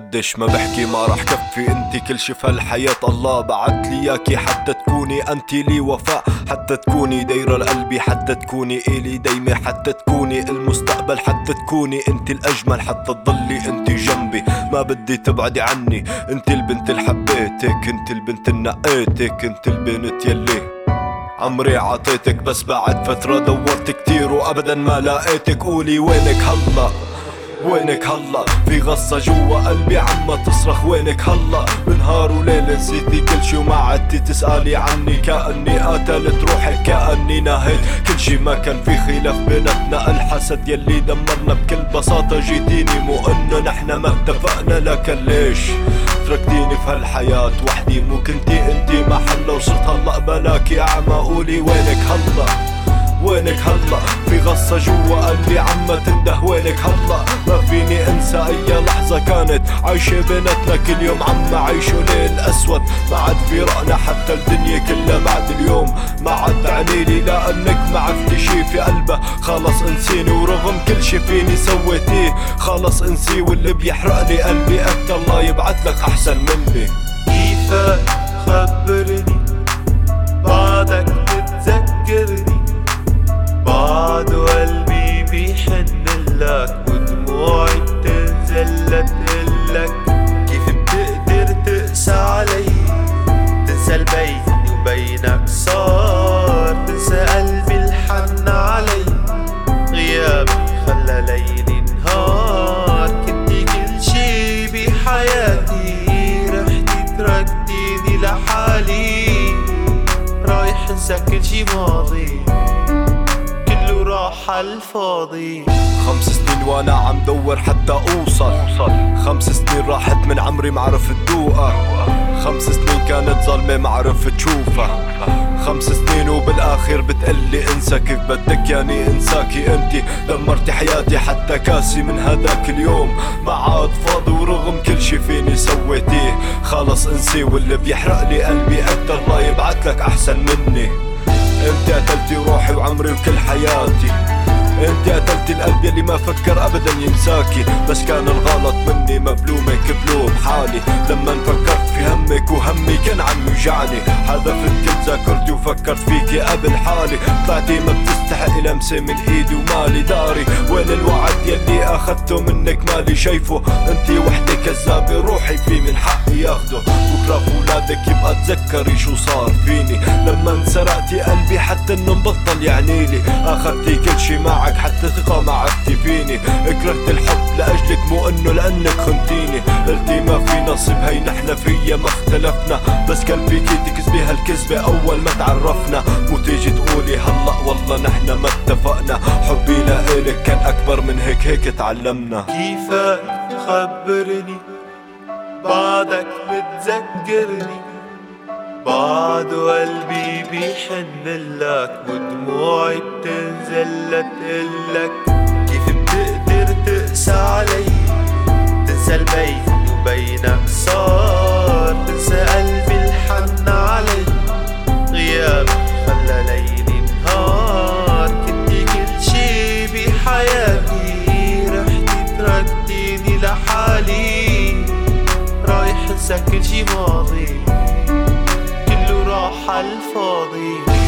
قديش ما بحكي ما رح كفي انت كل شي في هالحياة. الله بعت لي إياكي حتى تكوني انت لي وفاء حتى تكوني دايرة لقلبي حتى تكوني الي دايمة حتى تكوني المستقبل حتى تكوني انت الأجمل حتى تضلي انت جنبي. ما بدي تبعدي عني انت البنت اللي حبيتك انت البنت اللي نقيتك انت البنت يلي عمري عطيتك. بس بعد فترة دورت كتير وابدا ما لقيتك. قولي وينك هلا؟ وينك هلا؟ في غصة جوا قلبي عما تصرخ. وينك هلا؟ بنهار وليل نسيتي كل شي وما عدتي تسألي عني. كأني قتلت روحي كأني نهيت. كل شي ما كان في خلاف بيناتنا. الحسد يلي دمرنا بكل بساطة جيتيني. مو إنه نحنا ما اتفقنا لكن ليش؟ تركتيني في هالحياة وحدي. مو كنتي أنتي محلة وصرت هلا بلاكي. اعمى قولي وينك هلا؟ وينك هلا؟ في غصة جوا قلبي عم تنده وينك هلا؟ ما فيني انسى أي لحظة كانت. عايشة بيناتنا كل يوم عم عيشه ليل أسود. ما عاد في رأنا حتى الدنيا كلها بعد اليوم. ما عاد عنيلي لانك ما عرفتي شي في قلبها خلص انسيني ورغم كل شي فيني سويتيه. خلص انسي واللي بيحرق لي قلبي أكتر الله يبعت لك أحسن مني. كيفك خبرني. انسى كل شي ماضي. كله راح عالفاضي خمس سنين وأنا عم دور حتى اوصل. خمس سنين راحت من عمري ما عرفت خمس سنين كانت ظلمة ما عرفت خمس سنين وبالآخر بتقلي انسى كيف بدك ياني انساكي انتي. دمرتي حياتي حتى كاسي من هداك اليوم. ما عاد فاضي ورغم كل شي فيني سويتيه. خلص انسي واللي بيحرق لي قلبي أكتر. الله يبعت لك أحسن مني. انت قتلتي روحي وعمري وكل حياتي. انت قتلتي القلب يلي ما فكر ابدا ينساكي. بس كان الغلط مني مبلومك بلوم حالي. لما فكرت في همك وهمي كان عم يوجعني حذفت كل ذاكرتي وفكرت فيكي قبل حالي طلعتي ما بتستحقي لمسة من إيدي ومالي داري. وين الوعد يلي اخدته منك مالي شايفه. انتي وحدة كذابة روحي في من حقي ياخده. بكرة فولادك يبقى تذكري شو صار فيني. لما انسرقتي قلبي حتى إنه مبطل يعنيلي اخدتي كل شي معك حتى ثقة ما عدتي فيني كرهت الحب لأجلك مو إنه لأنك خنتيني. قلتي ما في نصيب. هي نحنا فيا ما اختلفنا. بس كان فيكي تكذبي هالكذبة أول ما تعرفنا. مو تيجي تقولي هلا والله نحنا ما اتفقنا. حبي لإلك كان أكبر من هيك هيك تعلمنا. كيفك خبرني بعدك بتذكرني. بعد قلبي بيحن لك. ودموعي بتنزل لتقلك. لحالي رايح انسى كل شي ماضي كله راح البرحة